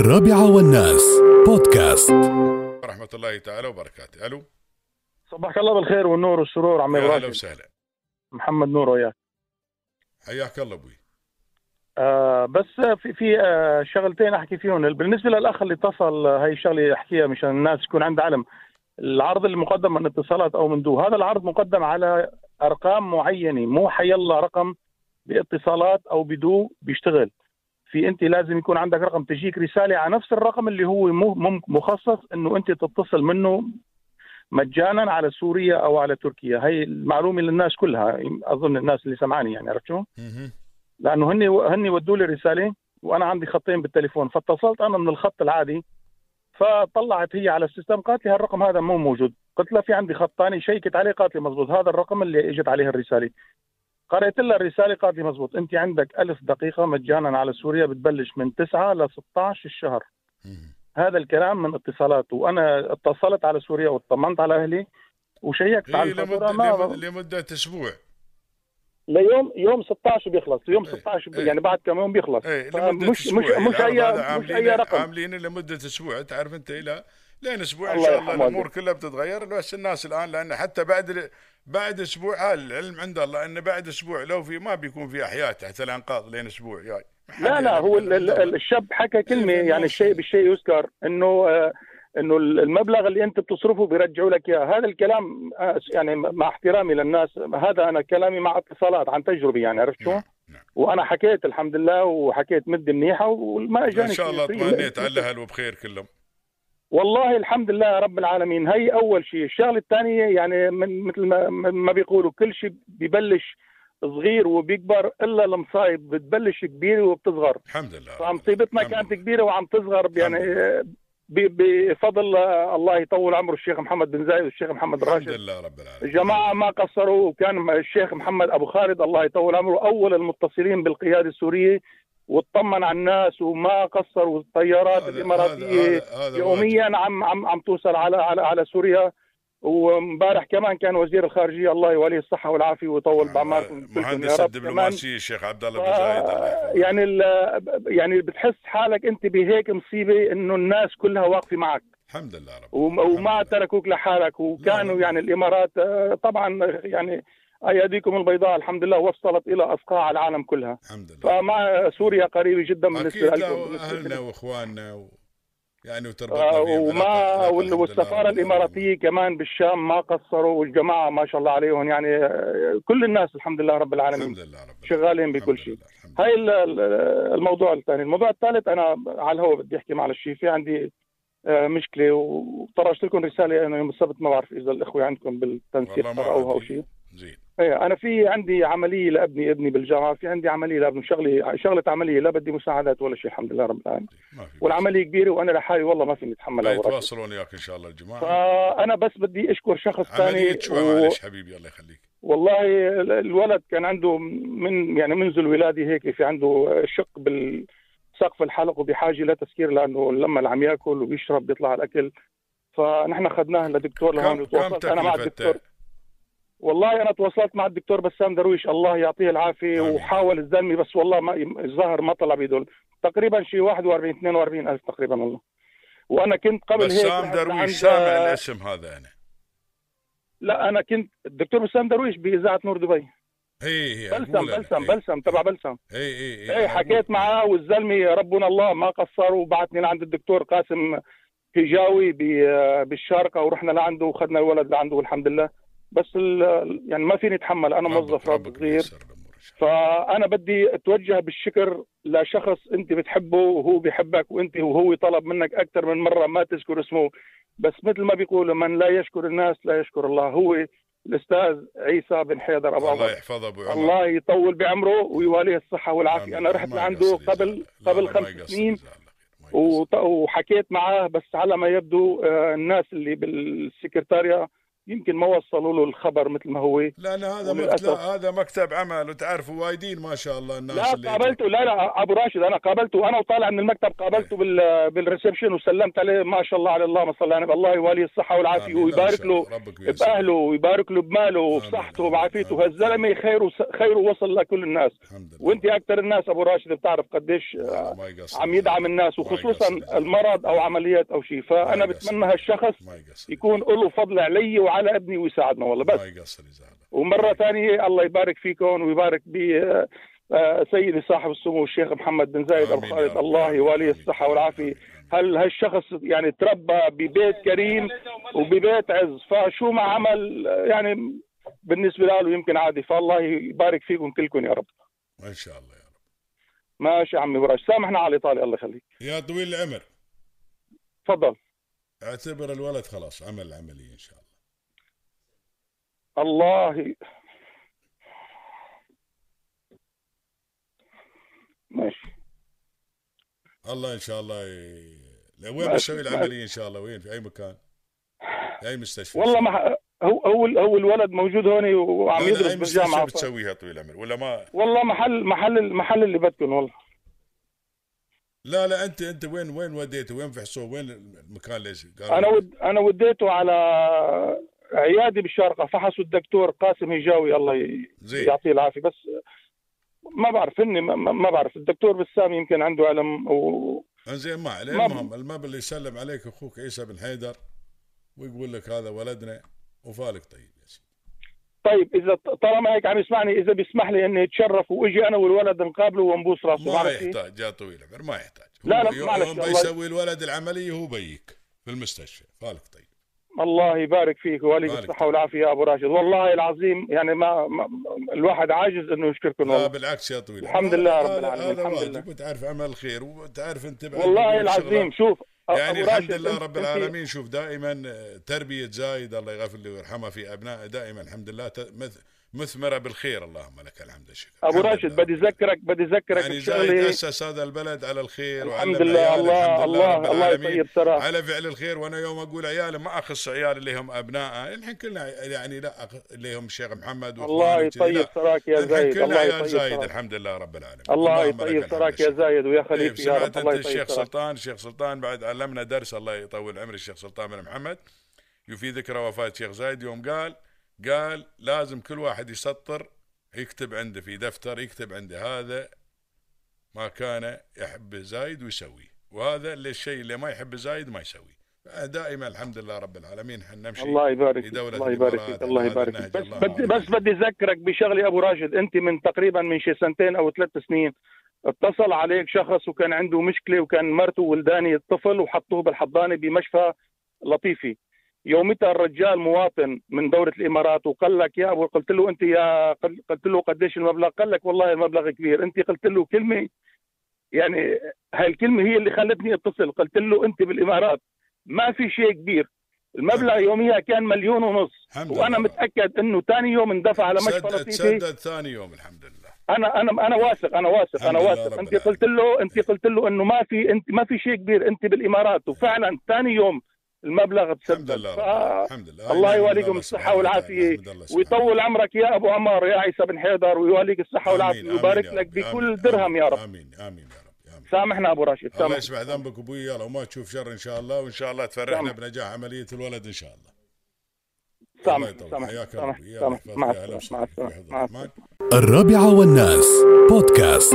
الرابعة والناس. بودكاست. ورحمة الله تعالى وبركاته. ألو؟ صباحك الله بالخير والنور والسرور عمي يا أهلا وسهلا. محمد نور وياك. حياك الله أبوي. آه بس في في آه شغلتين أحكي فيهم. بالنسبة للأخ اللي اتصل هاي الشغلة احكيها مشان الناس يكون عندها علم. العرض المقدم من اتصالات أو من دو. هذا العرض مقدم على أرقام معينة. مو حيلا رقم باتصالات أو بدو بيشتغل. في انت لازم يكون عندك رقم تجيك رسالة على نفس الرقم اللي هو مخصص انه انت تتصل منه مجانا على سوريا أو على تركيا. هي المعلومة للناس كلها اظن الناس اللي سمعاني يعني عرفت شو؟ لأنه هني هني ودوا لي رسالة وأنا عندي خطين بالتليفون. فاتصلت أنا من الخط العادي فطلعت هي على ال system قالت لي هالرقم هذا مو موجود. قلت لها في عندي خط ثاني شيكت عليه قالت لي مزبوط هذا الرقم اللي إجت عليه الرسالة. قرأت لها الرسالة قالت لي مزبوط. أنت عندك ألف دقيقة مجانا على سوريا بتبلش من 9 ل 16 الشهر. هذا الكلام من اتصالات. وأنا اتصلت على سوريا واطمنت على أهلي وشيكت على لمدة, ما لمدة, أسبوع. ليوم يوم 16 بيخلص. يوم إيه. 16 إيه. يعني بعد كم يوم بيخلص. لمدة مش مش مش العرض اي مش عاملين أي رقم. عاملينه لمدة أسبوع. تعرف أنت إلى لين إن الله شاء الله الأمور كلها بتتغير. بس الناس الآن لأن حتى بعد بعد أسبوع هذا العلم عند الله أن بعد أسبوع لو في ما بيكون في أحياء تحت الأنقاض لين أسبوع جاي. لا لا هو ال- ال- الشاب حكى كلمة إيه، يعني الشيء بالشيء يذكر إنه آه، إنه المبلغ اللي أنت بتصرفه بيرجعوا لك إياه. هذا الكلام آه، يعني مع احترامي للناس هذا أنا كلامي مع اتصالات عن تجربة يعني عرفت شو؟ نعم، نعم. وأنا حكيت الحمد لله وحكيت مدة منيحة وما أجاني إن شاء الله شيء. اطمئنيت على الأهل وبخير كلهم. والله الحمد لله رب العالمين. هي أول شيء. الشغلة الثانية يعني من مثل ما ما بيقولوا كل شيء ببلش صغير وبيكبر إلا المصايب. بتبلش كبيره وبتصغر. الحمد لله. فمصيبتنا الحمد كانت. كبيرة وعم تصغر. يعني بفضل الله يطول عمره الشيخ محمد بن زايد والشيخ محمد الحمد راشد. لله رب العالمين. الجماعه ما قصروا. وكان الشيخ محمد أبو خالد الله يطول عمره. أول المتصلين بالقيادة السورية واطمن على الناس وما قصر والطيارات الإماراتية يوميا عم عم عم توصل على على على سوريا. وامبارح كمان كان وزير الخارجية الله يوليه الصحة والعافية ويطول بعمركم كلكم يا مهندس الدبلوماسي الشيخ عبد الله بن زايد. يعني يعني بتحس حالك انت بهيك مصيبة انه الناس كلها واقفة معك. الحمد لله رب وما. تركوك لحالك. وكانوا لا. يعني الإمارات آه، طبعا يعني اياديكم البيضاء الحمد لله وصلت إلى أصقاع العالم كلها الحمد لله فمع سوريا قريبه جدا بالنسبة لكم أهلنا. وإخواننا و... يعني آه، وتربطنا فيهم وما والسفارة. الإماراتية كمان بالشام ما قصروا والجماعة ما شاء الله عليهم يعني آه، كل الناس الحمد لله رب العالمين الحمد لله رب. شغالين بكل شيء. هاي ال- ال- الموضوع الثاني الموضوع الثالث أنا على الهواء بدي أحكي معلش في عندي آه، مشكلة وطرشت لكم رسالة أنا يوم السبت ما بعرف إذا الإخوة عندكم بالتنسيق قرأوها أو. شيء زين إيه أنا في عندي عملية لأبني ابني بالجامعة في عندي عملية لأبني شغلي شغلة عملية لا بدي مساعدات ولا شيء الحمد لله رب العالمين. في والعملية كبيرة وأنا لحالي والله ما فيني اتحمل لا أوراق. يتواصلون وياك إن شاء الله الجماعة. فأنا بس بدي أشكر شخص ثاني عملية شو معلش حبيبي الله يخليك. والله ال- الولد كان عنده من يعني منذ الولادة هيك في عنده شق بالسقف الحلق وبحاجة لتسكير لأنه لما اللي عم يأكل ويشرب بيطلع الأكل. فنحن اخذناه لدكتور لهون كم كم وتواصلت أنا مع الدكتور تكلفة والله أنا تواصلت مع الدكتور بسام درويش الله يعطيه العافية آمين. وحاول الزلمة بس والله ما الظاهر ما طلع بيده تقريبا شيء 41 42 ألف تقريبا والله. وأنا كنت قبل هيك بسام رحت عند- درويش سامع الاسم هذا أنا لا أنا كنت الدكتور بسام درويش بإذاعة نور دبي. هي بلسم. بلسم. بلسم تبع بلسم. اي اي إيه حكيت معاه والزلمة ربنا الله ما قصر وبعتني لعند الدكتور قاسم هجاوي بالشارقة ورحنا لعنده وخذنا الولد لعنده والحمد لله. بس ال- يعني ما فيني أتحمل أنا موظف رب صغير. فأنا بدي أتوجه بالشكر لشخص أنت بتحبه وهو بيحبك وأنت وهو طلب منك أكثر من مرة ما تذكر اسمه. بس مثل ما بيقولوا من لا يشكر الناس لا يشكر الله. هو الأستاذ عيسى بن حيدر أبو الله يحفظه أبو عمر. الله يطول بعمره ويواليه الصحة والعافية. أنا رحت لعنده قبل قبل خمس سنين. وحكيت معاه بس على ما يبدو آه، الناس اللي بالسكرتاريا يمكن ما وصلوا له الخبر مثل ما هو لأن هذا. مكتب هذا مكتب عمل وتعرفوا وايدين ما شاء الله الناس لا اللي قابلته لا لا أبو راشد أنا قابلته أنا وطالع من المكتب قابلته بال بالريسبشن وسلمت عليه ما شاء الله على اللهم صل على النبي الله يواليه الصحة والعافية ويبارك الله. له. بأهله ويبارك له بماله. وبصحته وبعافيته. هالزلمة خيره خيره وصل لكل الناس وأنت أكثر الناس أبو راشد بتعرف قديش ما يقصر عم يدعم الناس ما وخصوصا. المرض أو عمليات أو شيء فأنا ما. بتمنى هالشخص ما يكون له فضل علي وعلى ابني ويساعدنا والله بس. ما يقصر ومرة ثانية الله يبارك فيكم ويبارك ب آه، سيدي صاحب السمو الشيخ محمد بن زايد يا خالد. الله. يواليه. الصحة والعافية. هل هالشخص يعني تربى ببيت كريم وببيت عز؟ فشو ما عمل آه، يعني بالنسبة له يمكن عادي. فالله يبارك فيكم كلكم يا رب. ان شاء الله يا رب. ماشي عمي براش. سامحنا على الإطالة. الله يخليك. يا طويل العمر. تفضل. اعتبر الولد خلاص عمل العملية إن شاء الله. الله. ماشي. الله إن شاء الله ي... وين بتسوي العملية إن شاء الله؟ وين؟ في أي مكان؟ في أي مستشفى؟ والله ما هو هو هو الولد موجود هون وعم يدرس بالجامعة. بتسويها طويل العمر ولا ما؟ والله محل محل المحل اللي بدكم والله. لا لا انت أنت وين وين وديته؟ وين فحصوه وين المكان اللي قالوا؟ أنا؟ ود أنا وديته على عيادي بالشارقة فحصوا الدكتور قاسم هجاوي الله زين. يعطيه العافية. بس ما بعرف إني ما, بعرف. الدكتور بسام يمكن عنده علم و... انزين ما عليه. المهم المبلغ اللي يسلم عليك أخوك عيسى بن حيدر ويقول لك هذا ولدنا وفالك طيب يا سيدي. طيب إذا طالما هيك عم يسمعني إذا بيسمح لي إني أتشرف وأجي أنا والولد نقابله ونبوس راسه ما؟ يحتاج يا طويل العمر ما يحتاج. لا، لا، معلش، يوم بيسوي الولد العملية هو بيك في المستشفى. فالك طيب. الله يبارك فيك ويوليك. الصحة والعافية يا أبو راشد. والله العظيم يعني ما, ما الواحد عاجز إنه يشكركم لا والله. بالعكس يا طويل. الحمد لله رب العالمين، الحمد لله. وتعرف عمل الخير وتعرف أنت بعد والله العظيم شوف يعني الحمد لله أنت- رب أنت- العالمين. شوف دائما تربية زايد الله يغفر له ويرحمه في أبنائه دائما الحمد لله. ت- مث- مثمرة بالخير اللهم لك الحمد والشكر. الحمد راشد. بدي أذكرك بدي أذكرك يعني بشغلة أسس هذا البلد على الخير الحمد لله. الله الله الله يطيب سراح على فعل الخير. وأنا يوم أقول عيالي ما اخص عيال اللي هم أبناء. الحين كلنا يعني لا اللي هم الشيخ محمد الله يطيب. سراك يا زايد الله يطيب زايد الحمد لله رب العالمين. الله يطيب سراك يا. زايد ويا طيب خليفي يا رب. الله يطيب الشيخ سلطان الشيخ سلطان بعد علمنا درس الله يطول عمر الشيخ سلطان بن محمد. في ذكرى وفاة الشيخ زايد. يوم قال قال لازم كل واحد يسطر يكتب عنده في دفتر يكتب عنده هذا ما كان يحب زايد ويسويه وهذا اللي الشيء اللي ما يحب زايد ما يسويه دائما الحمد لله رب العالمين إحنا نمشي الله يبارك في فيك دولة الله يبارك فيك الله يبارك فيك. بس بدي. بس بدي أذكرك بشغله أبو راشد أنت من تقريبا من شي سنتين أو ثلاث سنين اتصل عليك شخص وكان عنده مشكلة وكان مرته ولداني الطفل وحطوه بالحضانة بمشفى لطيفي. يومتها الرجال مواطن من دولة الإمارات وقال لك يا أبو قلت له أنت يا قلت له قديش المبلغ؟ قال لك والله المبلغ كبير. أنت قلت له كلمة يعني هاي الكلمة هي اللي خلتني أتصل. قلت له أنت بالإمارات ما في شيء كبير. المبلغ يوميها كان مليون ونص. وأنا لله. متأكد إنه ثاني يوم اندفع على مشفى تسدد ثاني يوم الحمد لله. أنا أنا أنا واثق أنا واثق أنا واثق. أنت. قلت له أنت قلت له إنه ما في أنت ما في شيء كبير. أنت بالإمارات. وفعلا ثاني يوم المبلغ الحمد تسدد لله ف-. الحمد لله الله نعم يواليكم الصحة. والعافية الحمد ويطول عمرك يا أبو عمار يا عيسى بن حيدر ويواليك الصحة آمين، والعافية آمين ويبارك لك. بكل آمين، درهم يا رب آمين آمين يا رب سامحنا أبو راشد الله يسمع ذنبك أبوي يلا وما تشوف شر إن شاء الله وإن شاء الله تفرحنا سامح. بنجاح عملية الولد إن شاء الله سامح سامح حياك يا سامح سامح. مع. السلامة الرابعة والناس بودكاست